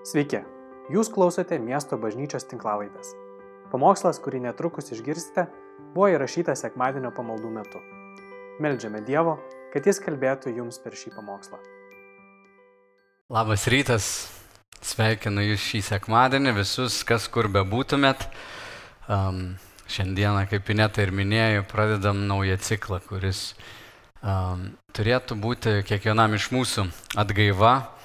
Sveiki, jūs klausote miesto bažnyčios tinklavaitės. Pamokslas, kurį netrukus išgirsite, buvo įrašytas sekmadienio pamaldų metu. Meldžiame Dievo, kad Jis kalbėtų jums per šį pamokslą. Labas rytas, sveikinu Jūs šį sekmadienį, visus, kas kur bebūtumėt. Um, šiandieną, kaip Ineta ir minėjau, pradedam naują ciklą, kuris um, turėtų būti kiekvienam iš mūsų atgaiva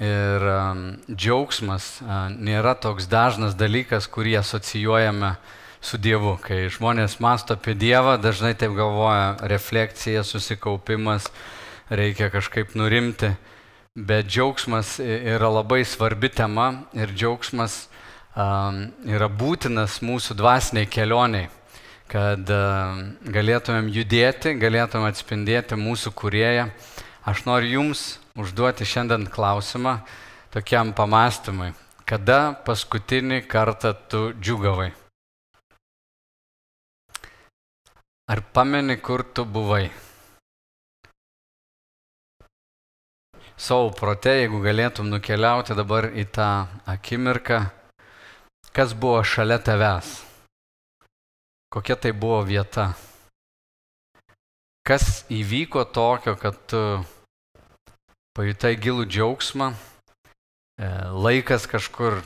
ir um, džiaugsmas uh, nėra toks dažnas dalykas, kurį asocijuojame su Dievu. Kai žmonės masto apie Dievą, dažnai taip galvoja refleksija, susikaupimas, reikia kažkaip nurimti. Bet džiaugsmas yra labai svarbi tema ir džiaugsmas um, yra būtinas mūsų dvasiniai kelioniai, kad um, galėtumėm judėti, galėtumėm atspindėti mūsų kurėją. Aš noriu Jums užduoti šiandien klausimą tokiam pamastymui. Kada paskutinį kartą tu džiugavai? Ar pameni, kur tu buvai? Savo prote, jeigu galėtum nukeliauti dabar į tą akimirką, kas buvo šalia tavęs? Kokia tai buvo vieta? Kas įvyko tokio, kad tu pajutai gilų džiaugsmą, e, laikas kažkur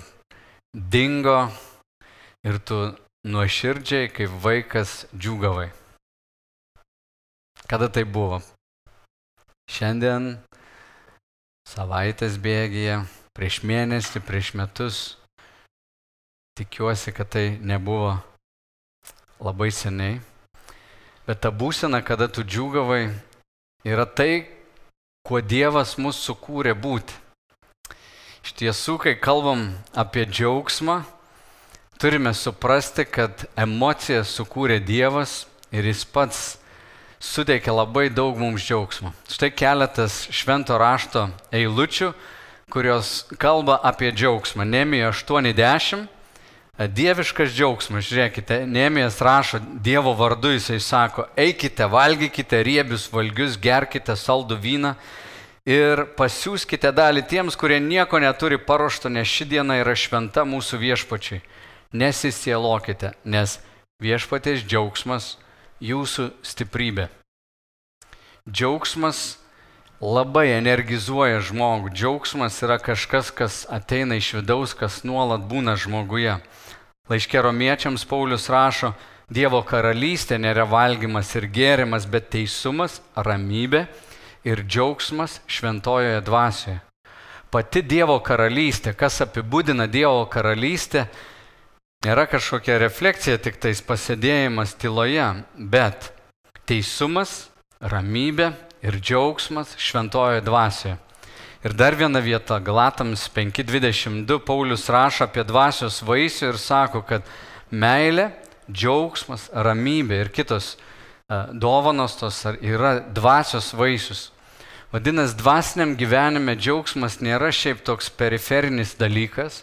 dingo ir tu nuoširdžiai kaip vaikas džiugavai. Kada tai buvo? Šiandien, savaitės bėgėje, prieš mėnesį, prieš metus. Tikiuosi, kad tai nebuvo labai seniai. Bet ta būsena, kada tu džiugavai, yra tai, kuo Dievas mus sukūrė būti. Iš tiesų, kai kalbam apie džiaugsmą, turime suprasti, kad emociją sukūrė Dievas ir Jis pats suteikia labai daug mums džiaugsmo. Štai keletas švento rašto eilučių, kurios kalba apie džiaugsmą. Nemijo 80. Dieviškas džiaugsmas, žiūrėkite, Nemijas rašo Dievo vardu, jisai sako, eikite, valgykite riebius valgius, gerkite saldų vyną ir pasiūskite dalį tiems, kurie nieko neturi paruošto, nes ši diena yra šventa mūsų viešpačiai. Nesisielokite, nes viešpatės džiaugsmas jūsų stiprybė. Džiaugsmas labai energizuoja žmogų. Džiaugsmas yra kažkas, kas ateina iš vidaus, kas nuolat būna žmoguje. Laiškė romiečiams Paulius rašo, Dievo karalystė nėra valgymas ir gėrimas, bet teisumas, ramybė ir džiaugsmas šventojoje dvasioje. Pati Dievo karalystė, kas apibūdina Dievo karalystę, nėra kažkokia refleksija, tik tais pasėdėjimas tyloje, bet teisumas, ramybė ir džiaugsmas šventojoje dvasioje. Ir dar viena vieta, Galatams 5.22, Paulius rašo apie dvasios vaisių ir sako, kad meilė, džiaugsmas, ramybė ir kitos uh, dovanos tos yra dvasios vaisius. Vadinasi, dvasiniam gyvenime džiaugsmas nėra šiaip toks periferinis dalykas,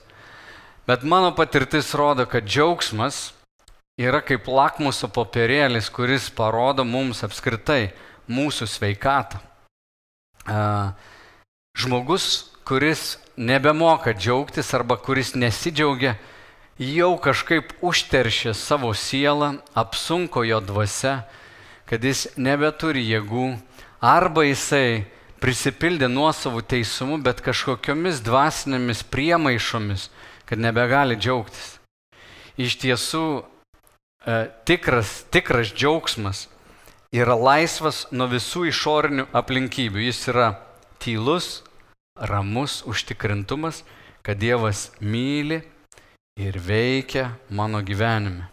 bet mano patirtis rodo, kad džiaugsmas yra kaip lakmuso popierėlis, kuris parodo mums apskritai mūsų sveikatą. Uh, Žmogus, kuris nebemoka džiaugtis arba kuris nesidžiaugia, jau kažkaip užteršė savo sielą, apsunko jo dvasia, kad jis nebeturi jėgų, arba jisai prisipildė nuosavų teisumų, bet kažkokiomis dvasinėmis priemaišomis, kad nebegali džiaugtis. Iš tiesų, e, tikras, tikras džiaugsmas yra laisvas nuo visų išorinių aplinkybių. Jis yra tylus, ramus užtikrintumas, kad Dievas myli ir veikia mano gyvenime.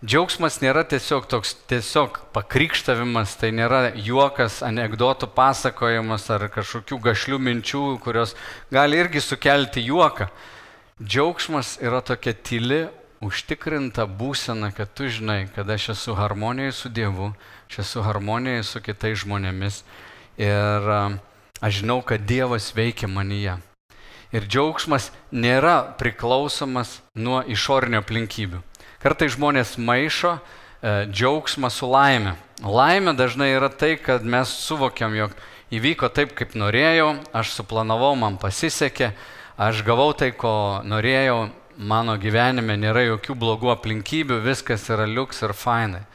Džiaugsmas nėra tiesiog toks tiesiog pakrikštavimas, tai nėra juokas, anegdotų pasakojimas ar kažkokių gašlių minčių, kurios gali irgi sukelti juoką. Džiaugsmas yra tokia tyli, užtikrinta būsena, kad tu žinai, kad aš esu harmonijoje su Dievu, aš esu harmonijoje su kitais žmonėmis ir Aš žinau, kad Dievas veikia manyje. Ir džiaugsmas nėra priklausomas nuo išorinio aplinkybių. Kartai žmonės maišo e, džiaugsmą su laime. Laimė dažnai yra tai, kad mes suvokiam, jog įvyko taip, kaip norėjau, aš suplanavau, man pasisekė, aš gavau tai, ko norėjau, mano gyvenime nėra jokių blogų aplinkybių, viskas yra liuks ir fainai.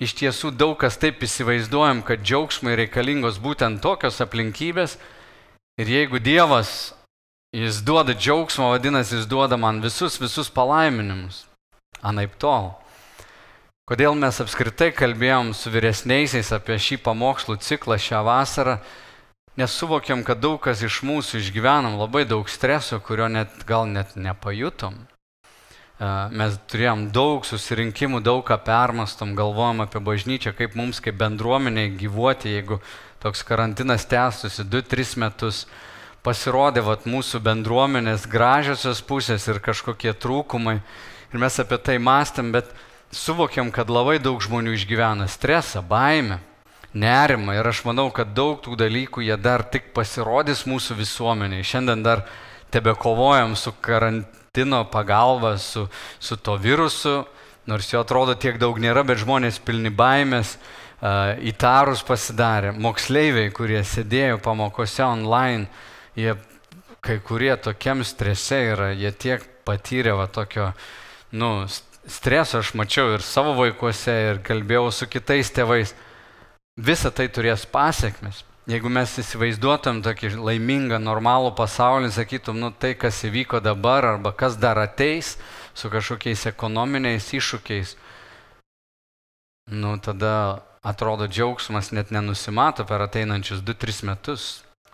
Iš tiesų daug kas taip įsivaizduojam, kad džiaugsmai reikalingos būtent tokios aplinkybės ir jeigu Dievas, jis duoda džiaugsmą, vadinasi, jis duoda man visus, visus palaiminimus. Anaip tol. Kodėl mes apskritai kalbėjom su vyresniaisiais apie šį pamokslų ciklą šią vasarą, nes suvokiam, kad daug kas iš mūsų išgyvenam labai daug streso, kurio net gal net nepajutom. E, mes turėjom daug susirinkimų, daug ką permastom, galvojam apie bažnyčią, kaip mums kaip bendruomeniai gyvuoti, jeigu toks karantinas tęstųsi 2-3 metus. Pasirodė vat, mūsų bendruomenės gražiosios pusės ir kažkokie trūkumai. Ir mes apie tai mąstėm, bet suvokiam, kad labai daug žmonių išgyvena stresą, baimę, nerimą ir aš manau, kad daug tų dalykų jie dar tik pasirodys mūsų visuomeniai. Šiandien dar tebe kovojam su karantino pagalba, su, su to virusu, nors jo atrodo tiek daug nėra, bet žmonės pilni baimės, įtarus pasidarė. Moksleiviai, kurie sėdėjo pamokose online, jie kai kurie tokiam strese yra, jie tiek patyrė va tokio, nu, streso aš mačiau ir savo vaikuose, ir kalbėjau su kitais tėvais. Visa tai turės pasiekmes. Jeigu mes įsivaizduotum tokį laimingą, normalų pasaulį, sakytum, nu tai, kas įvyko dabar arba kas dar ateis su kažkokiais ekonominiais iššūkiais, nu tada atrodo džiaugsmas net nenusimato per ateinančius 2-3 metus.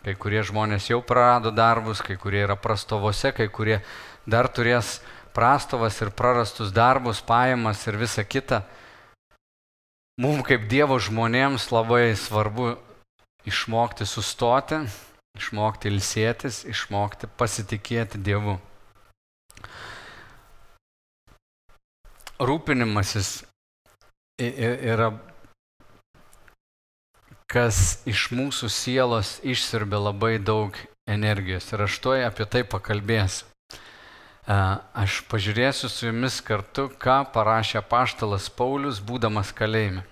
Kai kurie žmonės jau prarado darbus, kai kurie yra prastovose, kai kurie dar turės prastovas ir prarastus darbus, pajamas ir visa kita. Mums kaip Dievo žmonėms labai svarbu išmokti sustoti, išmokti ilsėtis, išmokti pasitikėti Dievu. Rūpinimasis yra kas iš mūsų sielos išsirbė labai daug energijos. Ir aš toj apie tai pakalbėsiu. Aš pažiūrėsiu su jumis kartu, ką parašė paštalas Paulius, būdamas kalėjime.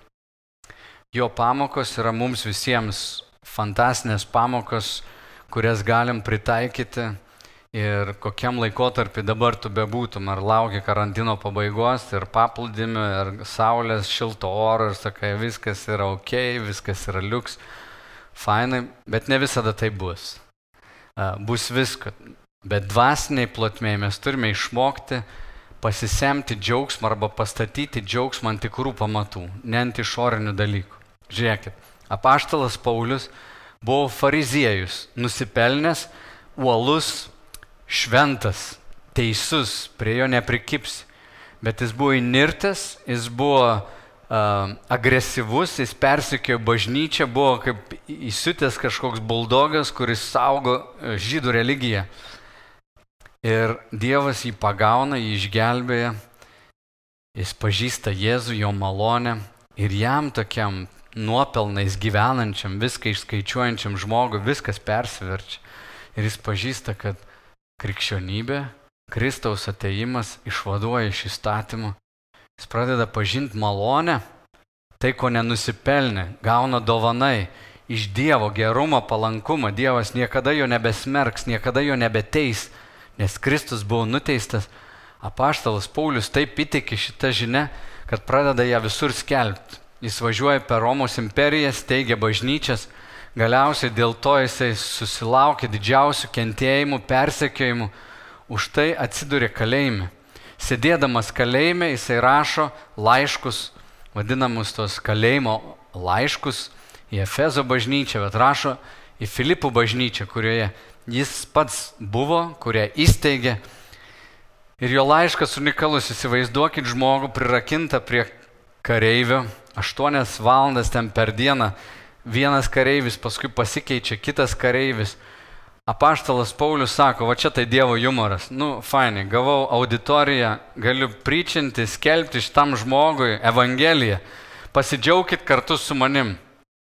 Jo pamokos yra mums visiems fantastiškas pamokos, kurias galim pritaikyti ir kokiam laikotarpį dabar tu bebūtum, ar lauki karantino pabaigos ir paplūdimi, ar saulės, šilto oro ir sakai, viskas yra ok, viskas yra liuks, fainai, bet ne visada tai bus. Bus visko. Bet dvasiniai plotmėje mes turime išmokti pasisemti džiaugsmą arba pastatyti džiaugsmą ant tikrų pamatų, ne ant išorinių dalykų. Žiūrėkit, apaštalas Paulius buvo fariziejus, nusipelnęs, uolus, šventas, teisus, prie jo neprikipsi. Bet jis buvo įnirtas, jis buvo uh, agresyvus, jis persikėjo bažnyčią, buvo kaip įsiutęs kažkoks buldogas, kuris saugo žydų religiją. Ir Dievas jį pagauna, jį išgelbėja, jis pažįsta Jėzų, jo malonę ir jam tokiam nuopelnais gyvenančiam, viską išskaičiuojančiam žmogui viskas persiverčia. Ir jis pažįsta, kad krikščionybė, Kristaus ateimas išvaduoja iš įstatymų. Jis pradeda pažinti malonę, tai ko nenusipelnė, gauna dovanai iš Dievo gerumo, palankumo. Dievas niekada jo nebesmerks, niekada jo nebeteis nes Kristus buvo nuteistas, apaštalas Paulius taip įtikė šitą žinę, kad pradeda ją visur skelbti. Jis važiuoja per Romos imperiją, steigia bažnyčias, galiausiai dėl to jisai susilaukė didžiausių kentėjimų, persekiojimų, už tai atsidūrė kalėjime. Sėdėdamas kalėjime jisai rašo laiškus, vadinamus tos kalėjimo laiškus į Efezo bažnyčią, bet rašo į Filipų bažnyčią, kurioje jis pats buvo, kurią įsteigė. Ir jo laiškas unikalus, įsivaizduokit žmogų prirakintą prie kareivio, 8 valandas ten per dieną, vienas kareivis, paskui pasikeičia kitas kareivis. Apaštalas Paulius sako, va čia tai Dievo humoras. Nu, fainai, gavau auditoriją, galiu pričinti, skelbti šitam žmogui Evangeliją. Pasidžiaukit kartu su manim.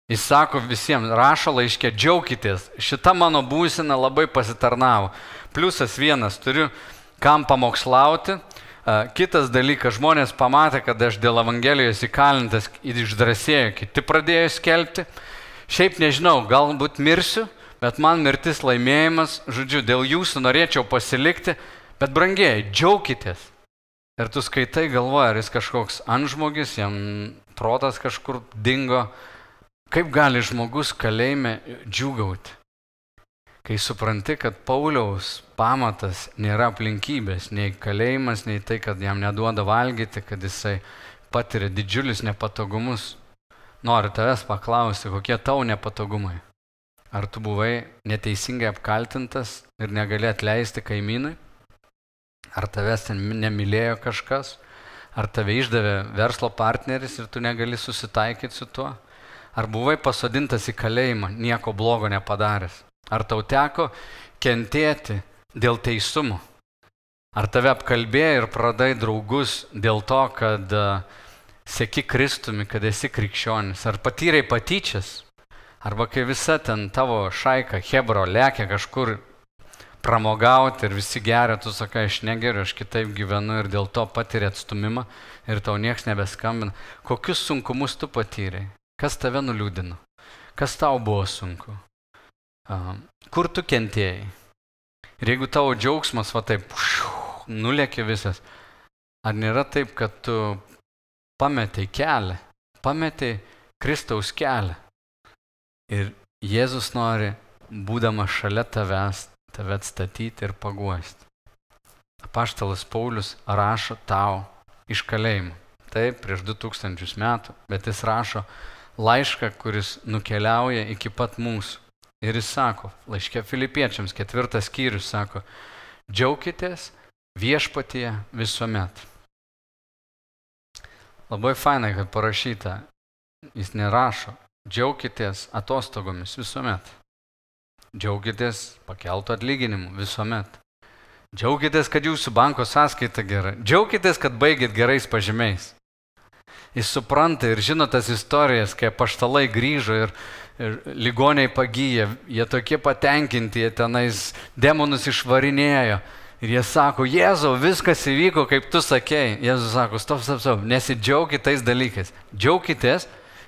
Jis sako visiems, rašo laiškė, džiaukitės, šita mano būsena labai pasitarnavo. Pliusas vienas, turiu kam pamokslauti. Kitas dalykas, žmonės pamatė, kad aš dėl Evangelijos įkalintas ir išdrasėjau, kiti pradėjo skelbti. Šiaip nežinau, galbūt mirsiu, bet man mirtis laimėjimas, žodžiu, dėl jūsų norėčiau pasilikti, bet brangiai, džiaukitės. Ir tu skaitai galvoja, ar jis kažkoks antžmogis, jam protas kažkur dingo. Kaip gali žmogus kalėjime džiugauti? Kai supranti, kad Pauliaus pamatas nėra aplinkybės, nei kalėjimas, nei tai, kad jam neduoda valgyti, kad jisai patiria didžiulius nepatogumus. Noriu tavęs paklausti, kokie tau nepatogumai. Ar tu buvai neteisingai apkaltintas ir negali atleisti kaimynui? Ar tavęs ten nemylėjo kažkas? Ar tave išdavė verslo partneris ir tu negali susitaikyti su tuo? Ar buvai pasodintas į kalėjimą, nieko blogo nepadaręs? Ar tau teko kentėti dėl teisumo? Ar tave apkalbėjo ir pradai draugus dėl to, kad uh, seki Kristumi, kad esi krikščionis? Ar patyrai patyčias? Arba kai visa ten tavo šaika, Hebro, lėkia kažkur pramogauti ir visi geria, tu sakai, aš negeriu, aš kitaip gyvenu ir dėl to patiri atstumimą ir tau nieks nebeskambina. Kokius sunkumus tu patyrei? Kas tave nuliūdino? Kas tau buvo sunku? Kur tu kentėjai? Ir jeigu tavo džiaugsmas va taip nulėkė visas, ar nėra taip, kad tu pametei kelią, pametei Kristaus kelią? Ir Jėzus nori, būdamas šalia tavęs, tave atstatyti ir paguosti. Apaštalas Paulius rašo tau iš kalėjimo. Taip, prieš 2000 metų, bet jis rašo laišką, kuris nukeliauja iki pat mūsų. Ir jis sako, laiškė filipiečiams, ketvirtas skyrius sako, džiaukitės viešpatie visuomet. Labai fainai, kad parašyta, jis nerašo, Džiaukitės atostogomis visuomet. Džiaukitės pakeltų atlyginimų visuomet. Džiaukitės, kad jūsų banko sąskaita gera. Džiaukitės, kad baigėt gerais pažymiais. Jis supranta ir žino tas istorijas, kai paštalai grįžo ir ligoniai pagyja, jie tokie patenkinti, jie tenais demonus išvarinėjo. Ir jie sako, Jėzau, viskas įvyko, kaip tu sakėjai. Jėzus sako, stop, stop, stop, nesidžiaukit tais dalykais. Džiaukitės,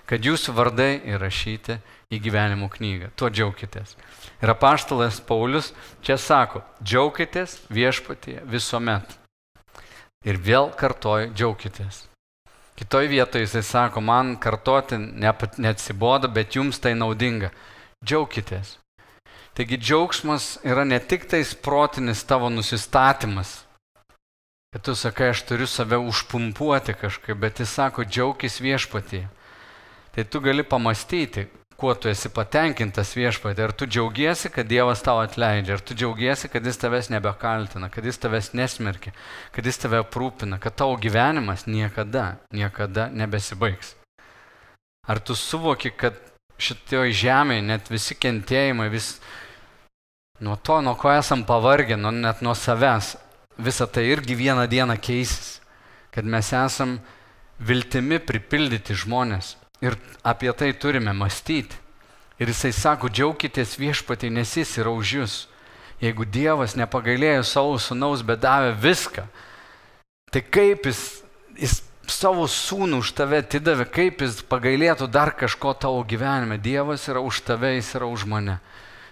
kad jūsų vardai įrašyti į gyvenimo knygą. Tuo džiaukitės. Ir apaštalas Paulius čia sako, džiaukitės viešpatie visuomet. Ir vėl kartoju, džiaukitės. Kitoj vietoje jisai sako, man kartoti neatsibodo, bet jums tai naudinga. Džiaukitės. Taigi džiaugsmas yra ne tik tais protinis tavo nusistatymas, kad tu sakai, aš turiu save užpumpuoti kažkaip, bet jis sako, džiaukis viešpatie tai tu gali pamastyti, kuo tu esi patenkintas viešpatė. Ar tu džiaugiesi, kad Dievas tau atleidžia, ar tu džiaugiesi, kad Jis tavęs nebekaltina, kad Jis tavęs nesmerkia, kad Jis tave aprūpina, kad tavo gyvenimas niekada, niekada nebesibaigs. Ar tu suvoki, kad šitoj žemėje net visi kentėjimai, vis nuo to, nuo ko esam pavargę, nuo, net nuo savęs, visa tai irgi vieną dieną keisis, kad mes esam viltimi pripildyti žmonės, Ir apie tai turime mąstyti. Ir jisai sako, džiaukitės viešpatai, nes jis yra už jūs. Jeigu Dievas nepagailėjo savo sunaus, bet davė viską, tai kaip jis, jis savo sūnų už tave atidavė, kaip jis pagailėtų dar kažko tavo gyvenime. Dievas yra už tave, jis yra už mane.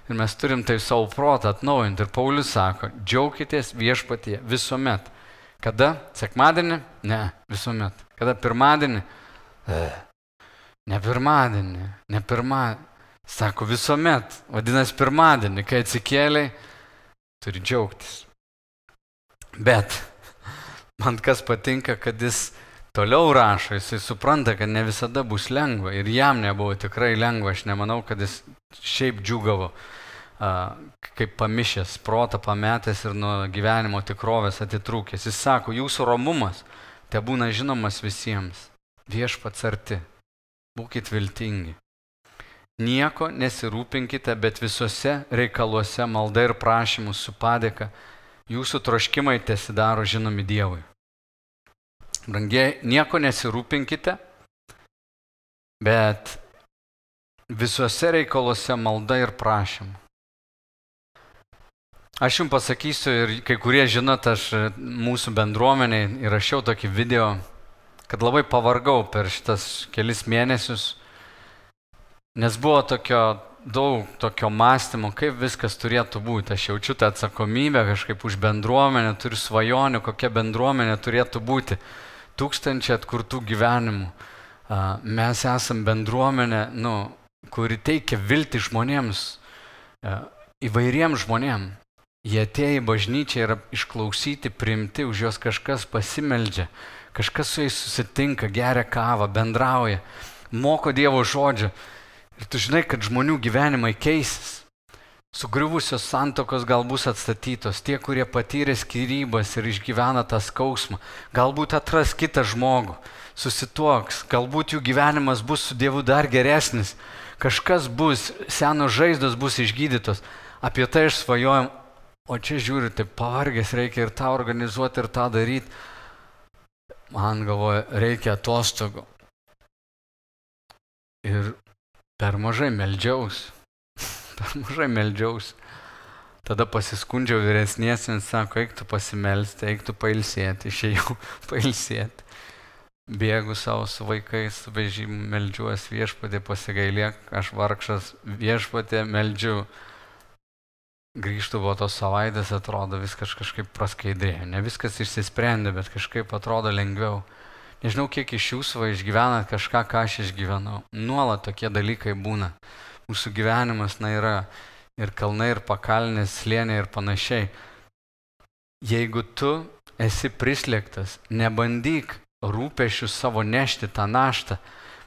Ir mes turim tai savo protą atnaujinti. Ir Paulius sako, džiaukitės viešpatie visuomet. Kada? Sekmadienį? Ne, visuomet. Kada pirmadienį? Ne pirmadienį, ne pirmadienį. Sako visuomet. Vadinasi, pirmadienį, kai atsikėliai, turi džiaugtis. Bet man kas patinka, kad jis toliau rašo, jisai supranta, kad ne visada bus lengva. Ir jam nebuvo tikrai lengva. Aš nemanau, kad jis šiaip džiugavo, kaip pamišęs, protą pametęs ir nuo gyvenimo tikrovės atitrūkęs. Jis sako, jūsų romumas te būna žinomas visiems. Viešpats arti. Būkite viltingi. Nieko nesirūpinkite, bet visuose reikaluose malda ir prašymus su padėka jūsų troškimai tesidaro žinomi Dievui. Brangiai, nieko nesirūpinkite, bet visuose reikaluose malda ir prašymu. Aš jums pasakysiu ir kai kurie žinot, aš mūsų bendruomeniai įrašiau tokį video kad labai pavargau per šitas kelis mėnesius, nes buvo tokio daug tokio mąstymo, kaip viskas turėtų būti. Aš jaučiu tą atsakomybę kažkaip už bendruomenę, turiu svajonių, kokia bendruomenė turėtų būti. Tūkstančiai atkurtų gyvenimų. Mes esam bendruomenė, nu, kuri teikia viltį žmonėms, įvairiems žmonėms. Jie atėjo į bažnyčią yra išklausyti, priimti, už juos kažkas pasimeldžia, kažkas su jais susitinka, geria kavą, bendrauja, moko Dievo žodžio. Ir tu žinai, kad žmonių gyvenimai keisis. Sugriuvusios santokos gal bus atstatytos, tie, kurie patyrė skirybas ir išgyvena tą skausmą, galbūt atras kitą žmogų, susituoks, galbūt jų gyvenimas bus su Dievu dar geresnis, kažkas bus, senos žaizdos bus išgydytos. Apie tai aš svajojam, O čia žiūri, taip pavargęs, reikia ir tą organizuoti, ir tą daryti. Man galvoja, reikia atostogų. Ir per mažai meldžiaus. Per mažai meldžiaus. Tada pasiskundžiau vyresniesiems, sako, eik tu pasimelsti, eik tu pailsėti, išėjau pailsėti. Bėgu savo su vaikais, su vežimu, meldžiuosi viešpatė, pasigailėk, aš vargšas viešpatė, meldžiu grįžtų po tos savaitės, atrodo viskas kažkaip praskaidrėjo. Ne viskas išsisprendė, bet kažkaip atrodo lengviau. Nežinau, kiek iš jūsų va išgyvenat kažką, ką aš išgyvenau. Nuolat tokie dalykai būna. Mūsų gyvenimas, na, yra ir kalnai, ir pakalnės, slėniai ir panašiai. Jeigu tu esi prislėgtas, nebandyk rūpešių savo nešti tą naštą.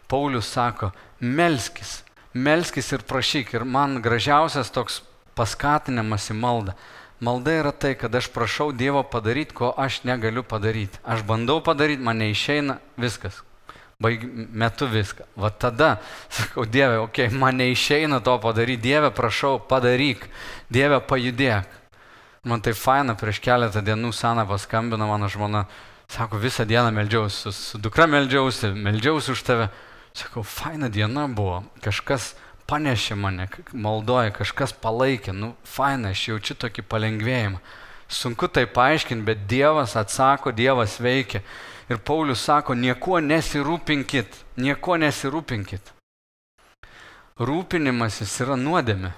Paulius sako, melskis, melskis ir prašyk. Ir man gražiausias toks paskatinimas į maldą. Malda yra tai, kad aš prašau Dievo padaryti, ko aš negaliu padaryti. Aš bandau padaryti, man neišeina, viskas. Baig, metu viską. Va tada sakau, Dieve, okei, okay, man neišeina to padaryti. Dieve, prašau, padaryk. Dieve, pajudėk. Man tai faina, prieš keletą dienų seną paskambino mano žmona. Sako, visą dieną meldžiausi, su, su dukra meldžiausi, meldžiausi už tave. Sakau, faina diena buvo. Kažkas panešė mane, maldoja, kažkas palaikė, nu, faina, aš jaučiu tokį palengvėjimą. Sunku tai paaiškinti, bet Dievas atsako, Dievas veikia. Ir Paulius sako, nieko nesirūpinkit, nieko nesirūpinkit. Rūpinimasis yra nuodėmė.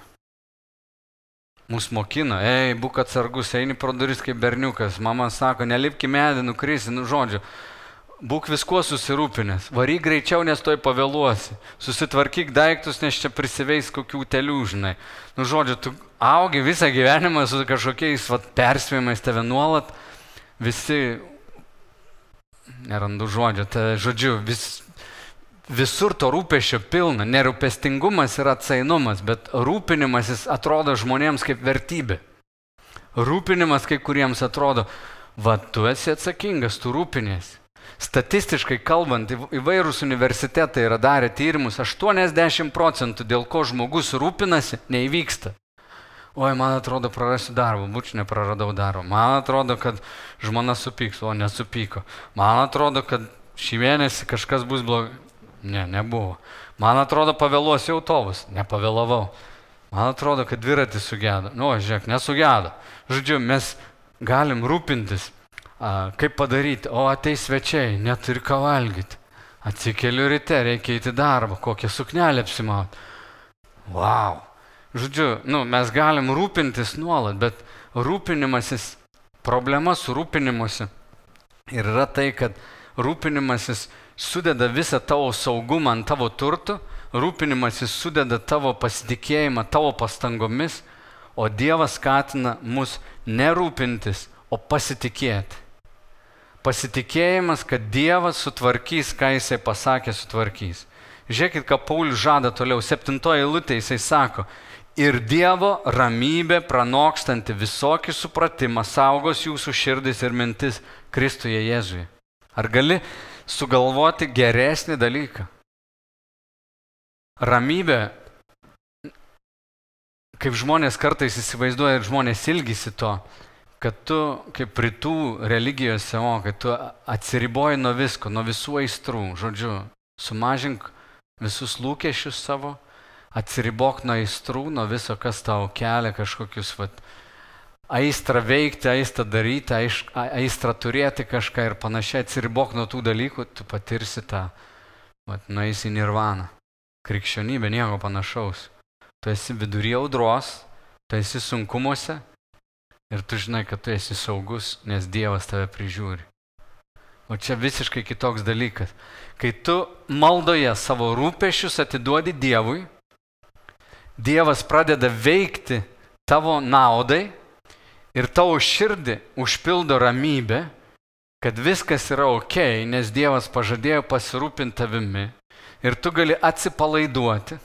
Mūsų mokino, ei, būk atsargus, eini pro duris kaip berniukas. Mama sako, nelipki medį, nukrisi, nu žodžiu. Būk viskuo susirūpinęs, varyk greičiau, nes toj pavėluosi, susitvarkyk daiktus, nes čia prisiveis kokių telių, žinai. Nu, žodžiu, tu augi visą gyvenimą su kažkokiais vat, perspėjimais tave nuolat, visi, nerandu žodžio, tai žodžiu, vis, visur to rūpešio pilna, nerūpestingumas yra atsainumas, bet rūpinimasis atrodo žmonėms kaip vertybė. Rūpinimas kai kuriems atrodo, va, tu esi atsakingas, tu rūpinėsi. Statistiškai kalbant, įvairūs universitetai yra darę tyrimus, 80 procentų dėl ko žmogus rūpinasi, neįvyksta. Oi, man atrodo, prarasiu darbą, būčiau nepraradau darbo. Man atrodo, kad žmona supyks, o nesupyko. Man atrodo, kad šį mėnesį kažkas bus blogai. Ne, nebuvo. Man atrodo, pavėluosiu autobus. Nepavėlavau. Man atrodo, kad dviratis sugedo. Nu, žiūrėk, nesugedo. Žodžiu, mes galim rūpintis, kaip padaryti? O ateis svečiai, neturi ką valgyti. Atsikeliu ryte, reikia įti darbą, kokią suknelę apsimauti. Wow. Žodžiu, nu, mes galim rūpintis nuolat, bet rūpinimasis, problema su rūpinimuose ir yra tai, kad rūpinimasis sudeda visą tavo saugumą ant tavo turtų, rūpinimasis sudeda tavo pasitikėjimą tavo pastangomis, o Dievas skatina mus nerūpintis, o pasitikėti. Pasitikėjimas, kad Dievas sutvarkys, ką Jisai pasakė, sutvarkys. Žiūrėkit, ką Paulius žada toliau. Septintoje eilutė Jisai sako, ir Dievo ramybė pranokstanti visokį supratimą saugos jūsų širdis ir mintis Kristuje Jėzuje. Ar gali sugalvoti geresnį dalyką? Ramybė, kaip žmonės kartais įsivaizduoja ir žmonės ilgisi to, kad tu kaip rytų religijose, o kad tu atsiriboji nuo visko, nuo visų aistrų, žodžiu, sumažink visus lūkesčius savo, atsiribok nuo aistrų, nuo viso, kas tau kelia kažkokius, vat, aistrą veikti, aistrą daryti, aistrą turėti kažką ir panašiai, atsiribok nuo tų dalykų, tu patirsi tą, vat, nueisi į nirvaną. Krikščionybė nieko panašaus. tu esi vidury audros, tu esi sunkumuose ir tu žinai, kad tu esi saugus, nes Dievas tave prižiūri. O čia visiškai kitoks dalykas. Kai tu maldoje savo rūpešius atiduodi Dievui, Dievas pradeda veikti tavo naudai ir tavo širdį užpildo ramybė, kad viskas yra ok, nes Dievas pažadėjo pasirūpinti tavimi ir tu gali atsipalaiduoti.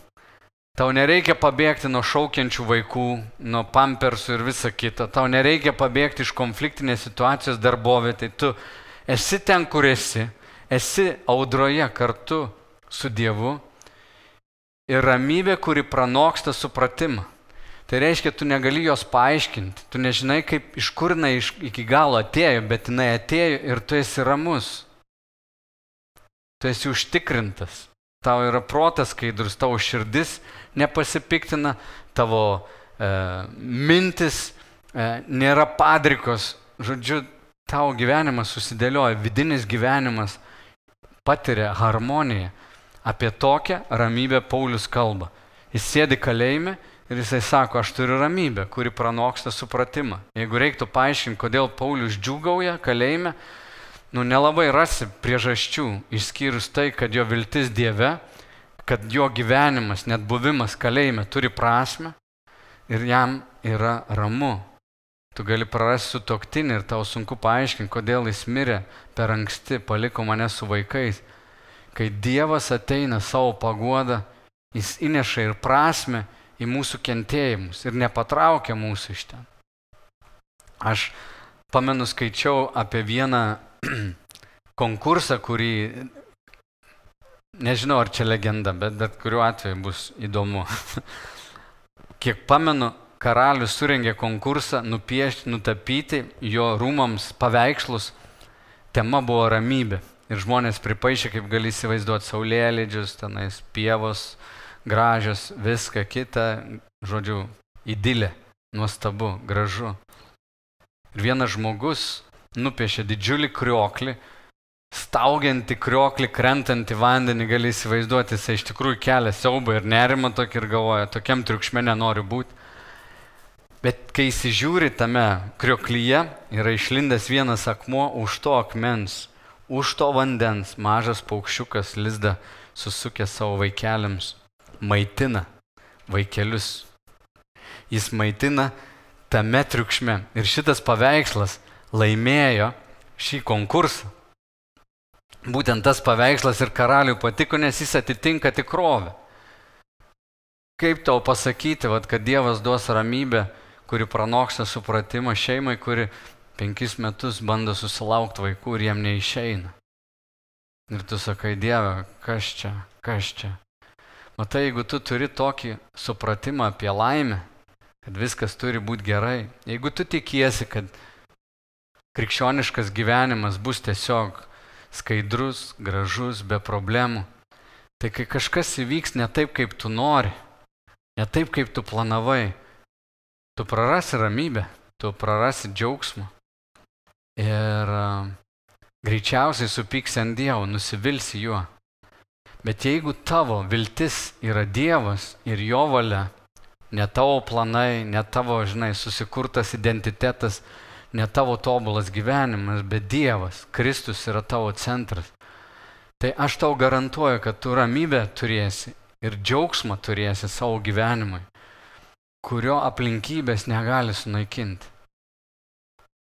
Tau nereikia pabėgti nuo šaukiančių vaikų, nuo pampersų ir visa kita. Tau nereikia pabėgti iš konfliktinės situacijos darbovietai. Tu esi ten, kur esi. Esi audroje kartu su Dievu. Ir ramybė, kuri pranoksta supratimą. Tai reiškia, tu negali jos paaiškinti, tu nežinai, kaip, iš kur jinai iki galo atėjo, bet jinai atėjo ir tu esi ramus. Tu esi užtikrintas, tau yra protas skaidrus, tavo širdis nepasipiktina, tavo e, mintis e, nėra padrikos, žodžiu, tavo gyvenimas susidėlioja, vidinis gyvenimas patiria harmoniją. Apie tokią ramybę Paulius kalba. Jis sėdi kalėjime Ir jisai sako, aš turiu ramybę, kuri pranoksta supratimą. Jeigu reiktų paaiškinti, kodėl Paulius džiugauja kalėjime, nu nelabai rasi priežasčių, išskyrus tai, kad jo viltis Dieve, kad jo gyvenimas, net buvimas kalėjime turi prasme ir jam yra ramu. Tu gali prarasti su toktinį ir tau sunku paaiškinti, kodėl jis mirė per anksti, paliko mane su vaikais. Kai Dievas ateina savo paguodą, jis įneša ir prasme, į mūsų kentėjimus ir nepatraukia mūsų iš ten. Aš pamenu skaičiau apie vieną konkursą, kurį, nežinau ar čia legenda, bet bet kuriuo atveju bus įdomu. Kiek pamenu, karalius surengė konkursą nupiešti, nutapyti jo rūmams paveikslus. Tema buvo ramybė. Ir žmonės pripaišė, kaip gali įsivaizduoti, saulėlydžius, tenais pievos, gražios, viską kita, žodžiu, įdilė, nuostabu, gražu. Ir vienas žmogus nupiešė didžiulį krioklį, staugiantį krioklį, krentantį vandenį, gali įsivaizduoti, jis iš tikrųjų kelia siaubą ir nerimą tokį ir galvoja, tokiam triukšme nenoriu būti. Bet kai įsižiūri tame krioklyje, yra išlindęs vienas akmuo už to akmens, už to vandens mažas paukščiukas lizda susukė savo vaikeliams maitina vaikelius. Jis maitina tame triukšme. Ir šitas paveikslas laimėjo šį konkursą. Būtent tas paveikslas ir karaliui patiko, nes jis atitinka tikrovę. Kaip tau pasakyti, vat, kad Dievas duos ramybę, kuri pranoksta supratimą šeimai, kuri penkis metus bando susilaukti vaikų ir jiem neišeina. Ir tu sakai, Dieve, kas čia, kas čia? Matai, jeigu tu turi tokį supratimą apie laimę, kad viskas turi būti gerai, jeigu tu tikiesi, kad krikščioniškas gyvenimas bus tiesiog skaidrus, gražus, be problemų, tai kai kažkas įvyks ne taip, kaip tu nori, ne taip, kaip tu planavai, tu prarasi ramybę, tu prarasi džiaugsmą ir greičiausiai supyksi ant Dievo, nusivilsi juo. Bet jeigu tavo viltis yra Dievas ir jo valia, ne tavo planai, ne tavo, žinai, susikurtas identitetas, ne tavo tobulas gyvenimas, bet Dievas, Kristus yra tavo centras, tai aš tau garantuoju, kad tu ramybę turėsi ir džiaugsmą turėsi savo gyvenimui, kurio aplinkybės negali sunaikinti.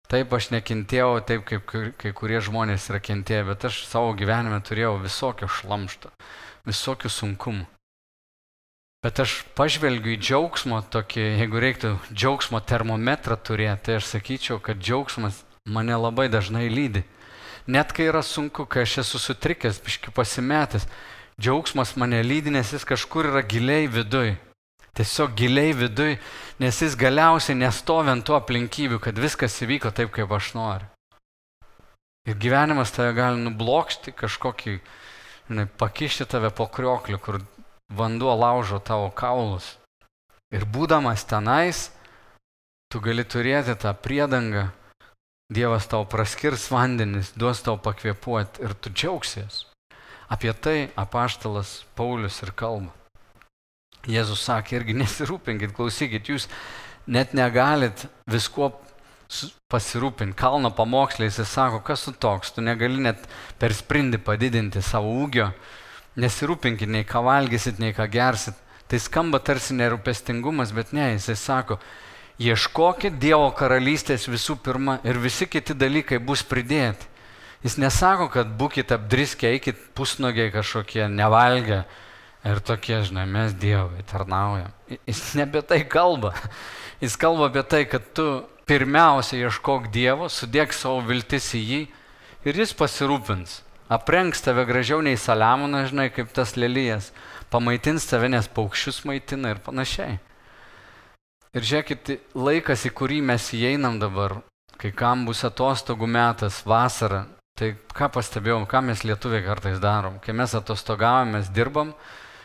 Taip aš nekentėjau taip, kaip kai kurie žmonės yra kentėję, bet aš savo gyvenime turėjau visokio šlamšto, visokių sunkumų. Bet aš pažvelgiu į džiaugsmo tokį, jeigu reiktų džiaugsmo termometrą turėti, tai aš sakyčiau, kad džiaugsmas mane labai dažnai lydi. Net kai yra sunku, kai aš esu sutrikęs, biški pasimetęs, džiaugsmas mane lydi, nes jis kažkur yra giliai viduj. Tiesiog giliai viduj, nes jis galiausiai nestovi ant tų aplinkybių, kad viskas įvyko taip, kaip aš noriu. Ir gyvenimas tave gali nublokšti kažkokį, žinai, pakišti tave po kriokliu, kur vanduo laužo tavo kaulus. Ir būdamas tenais, tu gali turėti tą priedangą, Dievas tau praskirs vandenis, duos tau pakvėpuoti ir tu džiaugsies. Apie tai apaštalas Paulius ir kalba. Jėzus sakė irgi nesirūpinkit, klausykit, jūs net negalit visko pasirūpinti. Kalno pamokslė jis sako, kas tu toks, tu negali net per sprindį padidinti savo ūgio, nesirūpinkit nei ką valgysit, nei ką gersit. Tai skamba tarsi nerūpestingumas, bet ne, jisai sako, ieškokit Dievo karalystės visų pirma ir visi kiti dalykai bus pridėti. Jis nesako, kad būkite apdriskę, eikit pusnogiai kažkokie, nevalgę ir tokie, žinai, mes Dievui tarnaujam. Jis nebe tai kalba. Jis kalba apie tai, kad tu pirmiausia ieškok Dievo, sudėk savo viltis į jį ir jis pasirūpins. Aprengs tave gražiau nei Saliamonas, žinai, kaip tas lelyjas. Pamaitins tave, nes paukščius maitina ir panašiai. Ir žiūrėkit, laikas, į kurį mes įeinam dabar, kai kam bus atostogų metas, vasara, tai ką pastebėjom, ką mes lietuviai kartais darom. Kai mes atostogavom, mes dirbam,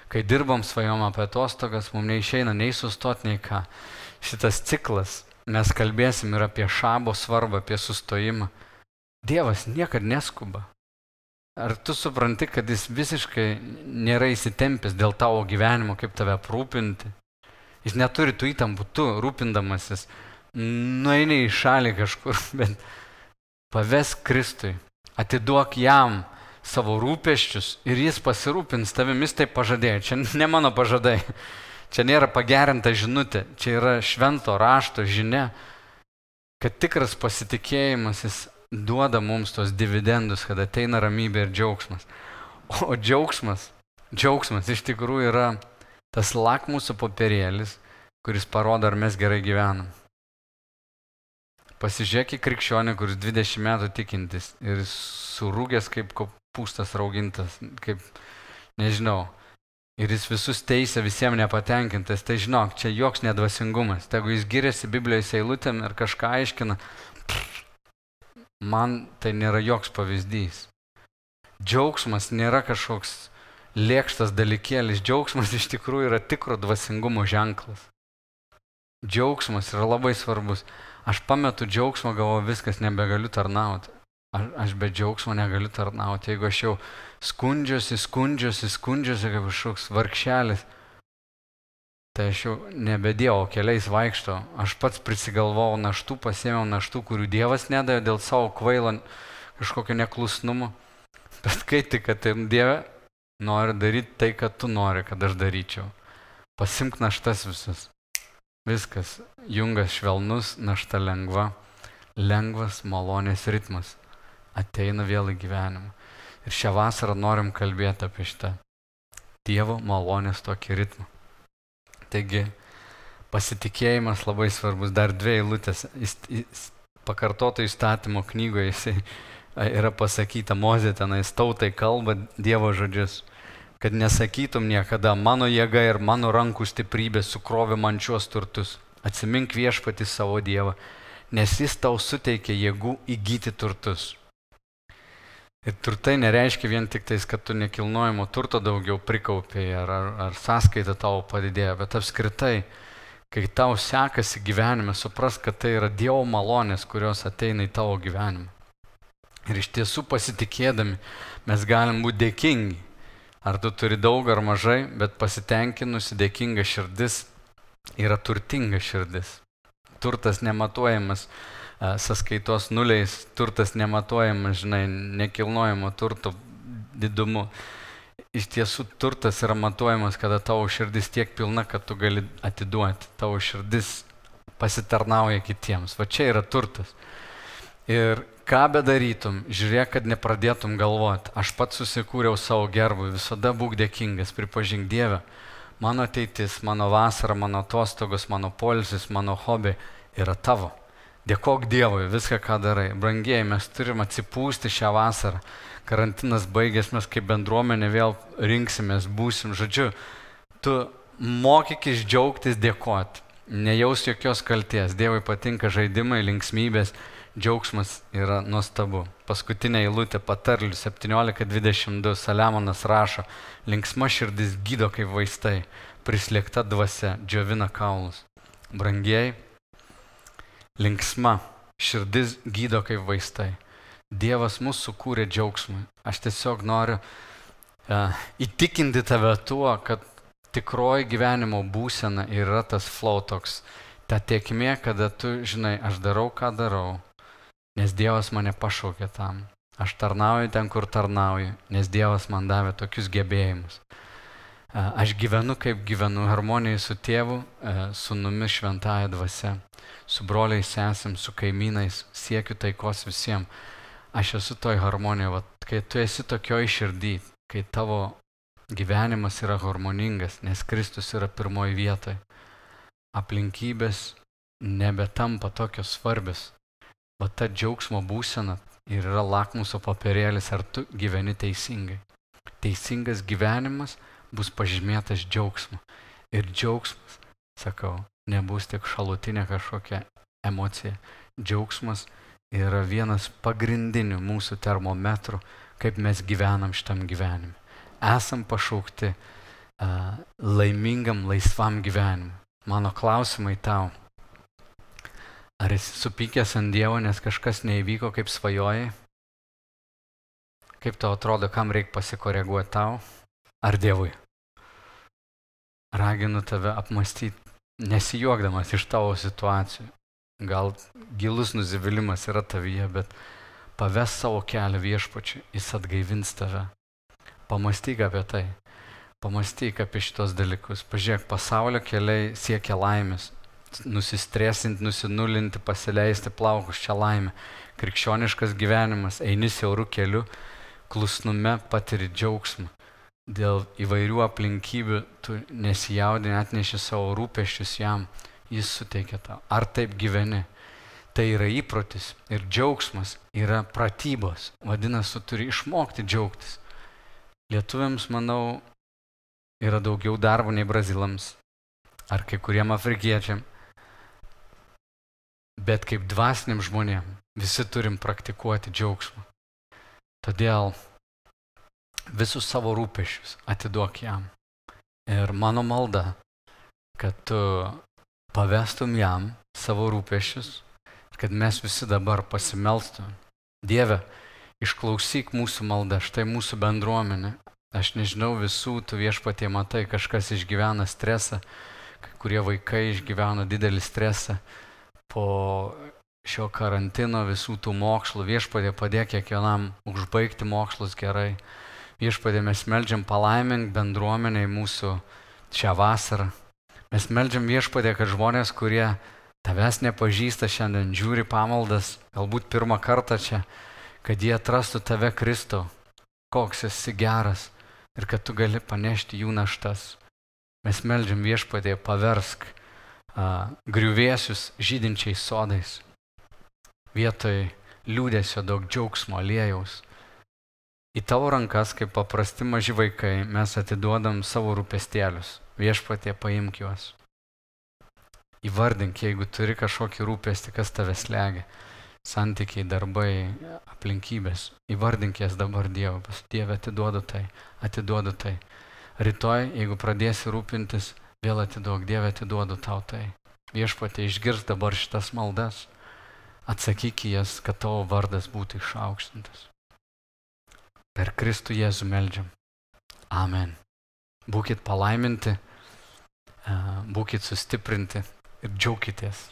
kai dirbam svajom apie atostogas, mums neišeina nei sustot, nei ką. Šitas ciklas mes kalbėsim ir apie šabo svarbą, apie sustojimą. Dievas niekada neskuba. Ar tu supranti, kad jis visiškai nėra įsitempęs dėl tavo gyvenimo, kaip tave aprūpinti? Jis neturi tų įtampų, tu rūpindamasis, nueini į šalį kažkur, bet pavesk Kristui, atiduok jam savo rūpeščius ir jis pasirūpins tavimis tai pažadėjo. Čia ne mano pažadai. Čia nėra pagerinta žinutė, čia yra švento rašto žinia, kad tikras pasitikėjimas jis duoda mums tos dividendus, kad ateina ramybė ir džiaugsmas. O džiaugsmas, džiaugsmas iš tikrųjų yra tas lakmusų popierėlis, kuris parodo, ar mes gerai gyvenam. Pasižiūrėk į krikščionį, kuris 20 metų tikintis ir surūgęs kaip kopūstas raugintas, kaip, nežinau, ir jis visus teisė visiems nepatenkintas, tai žinok, čia joks nedvasingumas. Jeigu jis giriasi Biblijos eilutėm ir kažką aiškina, man tai nėra joks pavyzdys. Džiaugsmas nėra kažkoks lėkštas dalykėlis, džiaugsmas iš tikrųjų yra tikro dvasingumo ženklas. Džiaugsmas yra labai svarbus. Aš pametu džiaugsmą, galvoju, viskas nebegaliu tarnauti. Aš, aš be džiaugsmo negaliu tarnauti. Jeigu aš jau skundžiuosi, skundžiuosi, skundžiuosi kaip kažkoks varkšelis, tai aš jau nebe Dievo keliais vaikšto. Aš pats prisigalvojau naštų, pasėmiau naštų, kurių Dievas nedavė dėl savo kvailo kažkokio neklusnumo. Bet kai tik, kad tai Dieve nori daryti tai, kad tu nori, kad aš daryčiau. Pasimk naštas visas. Viskas. Jungas švelnus, našta lengva. Lengvas, malonės ritmas ateina vėl į gyvenimą. Ir šią vasarą norim kalbėti apie šitą Dievo malonės tokį ritmą. Taigi, pasitikėjimas labai svarbus. Dar dvi eilutės. Pakartoto įstatymo knygoje jisai yra pasakyta, Mozė tenais tautai kalba Dievo žodžius, kad nesakytum niekada, mano jėga ir mano rankų stiprybė sukrovė man šios turtus. Atsimink viešpati savo Dievą, nes jis tau suteikė jėgų įgyti turtus. Ir turtai nereiškia vien tik tais, kad tu nekilnojimo turto daugiau prikaupiai ar, ar, ar sąskaita tavo padidėjo, bet apskritai, kai tau sekasi gyvenime, supras, kad tai yra Dievo malonės, kurios ateina į tavo gyvenimą. Ir iš tiesų pasitikėdami mes galim būti dėkingi. Ar tu turi daug ar mažai, bet pasitenkinusi dėkinga širdis yra turtinga širdis. Turtas nematuojamas sąskaitos nuliais, turtas nematuojamas, žinai, nekilnojamo turto didumu. Iš tiesų turtas yra matuojamas, kada tavo širdis tiek pilna, kad tu gali atiduoti. Tavo širdis pasitarnauja kitiems. Va čia yra turtas. Ir ką bedarytum, žiūrėk, kad nepradėtum galvoti. Aš pats susikūriau savo gerbų, visada būk dėkingas, pripažink Dievę. Mano ateitis, mano vasara, mano atostogos, mano polisis, mano hobiai yra tavo. Dėkok Dievui viską, ką darai. Brangieji, mes turim atsipūsti šią vasarą. Karantinas baigės, mes kaip bendruomenė vėl rinksimės, būsim. Žodžiu, tu mokykis džiaugtis, dėkoti. Nejaus jokios kalties. Dievui patinka žaidimai, linksmybės, džiaugsmas yra nuostabu. Paskutinė eilutė patarlių 17.22 Saliamonas rašo, linksma širdis gydo kaip vaistai, prislėgta dvasia džiovina kaulus. Brangieji, linksma, širdis gydo kaip vaistai. Dievas mūsų sukūrė džiaugsmui. Aš tiesiog noriu uh, įtikinti tave tuo, kad tikroji gyvenimo būsena yra tas flow toks. Ta tiekmė, kada tu žinai, aš darau, ką darau, nes Dievas mane pašaukė tam. Aš tarnauju ten, kur tarnauju, nes Dievas man davė tokius gebėjimus. Aš gyvenu kaip gyvenu harmonijai su tėvu, su numis šventąją dvasia, su broliais sesėm, su kaimynais, siekiu taikos visiems. Aš esu toj harmonijoje, kai tu esi tokioj širdį, kai tavo gyvenimas yra harmoningas, nes Kristus yra pirmoji vietoje, aplinkybės nebetampa tokios svarbios. Va ta džiaugsmo būsena ir yra lakmuso papirėlis, ar tu gyveni teisingai. Teisingas gyvenimas bus pažymėtas džiaugsmu. Ir džiaugsmas, sakau, nebus tik šalutinė kažkokia emocija. Džiaugsmas yra vienas pagrindinių mūsų termometrų, kaip mes gyvenam šitam gyvenime. Esam pašaukti uh, laimingam, laisvam gyvenimui. Mano klausimai tau. Ar esi supykęs ant Dievo, nes kažkas neįvyko kaip svajojai? Kaip tau atrodo, kam reikia pasikoreguoti tau ar Dievui? Raginu tave apmastyti, nesijuokdamas iš tavo situacijų. Gal gilus nusivylimas yra tavyje, bet paves savo kelią viešpačiui, jis atgaivins tave. Pamastyk apie tai. Pamastyk apie šitos dalykus. Pažiūrėk, pasaulio keliai siekia laimės, nusistresinti, nusinulinti, pasileisti plaukus čia laimė. Krikščioniškas gyvenimas, eini siaurų kelių, klusnume patiri džiaugsmą. Dėl įvairių aplinkybių tu nesijaudini, atneši savo rūpeščius jam, jis suteikia tau. Ar taip gyveni? Tai yra įprotis ir džiaugsmas yra pratybos. Vadinasi, tu turi išmokti džiaugtis. Lietuviams, manau, yra daugiau darbo nei brazilams ar kai kuriem afrikiečiam. Bet kaip dvasiniam žmonėm visi turim praktikuoti džiaugsmą. Todėl visus savo rūpešius atiduok jam. Ir mano malda, kad tu pavestum jam savo rūpešius, kad mes visi dabar pasimelstum. Dieve, išklausyk mūsų maldą, štai mūsų bendruomenė. Aš nežinau visų, tu viešpatie matai, kažkas išgyvena stresą, kai kurie vaikai išgyvena didelį stresą po šio karantino visų tų mokslų. Viešpadė padėk kiekvienam užbaigti mokslus gerai. Viešpadė mes melžiam palaimink bendruomeniai mūsų šią vasarą. Mes melžiam viešpadė, kad žmonės, kurie tavęs nepažįsta šiandien, žiūri pamaldas, galbūt pirmą kartą čia, kad jie atrastų tave Kristau, koks esi geras ir kad tu gali panešti jų naštas. Mes melžiam viešpadė, paversk griuvėsius žydinčiais sodais. Vietoj liūdėsio daug džiaugsmo, aliejaus. Į tavo rankas, kaip paprasti maži vaikai, mes atiduodam savo rūpestėlius. Viešpatie paimk juos. Įvardink, jeigu turi kažkokį rūpestį, kas tave slegia. Santykiai, darbai, aplinkybės. Įvardink jas dabar Dievas. Dieve, atiduodu tai, atiduodu tai. Rytoj, jeigu pradėsi rūpintis, Vėl atiduok, Dieve, atiduodu tau tai. Viešpatė išgirs dabar šitas maldas. Atsakyk į jas, kad tavo vardas būtų išaukštintas. Per Kristų Jėzų meldžiam. Amen. Būkit palaiminti, būkit sustiprinti ir džiaukitės.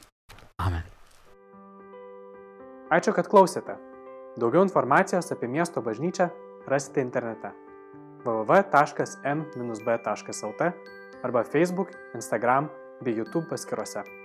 Amen. Ačiū, kad klausėte. Daugiau informacijos apie miesto bažnyčią rasite internete www.m-b.lt arba Facebook, Instagram bei YouTube paskiruose.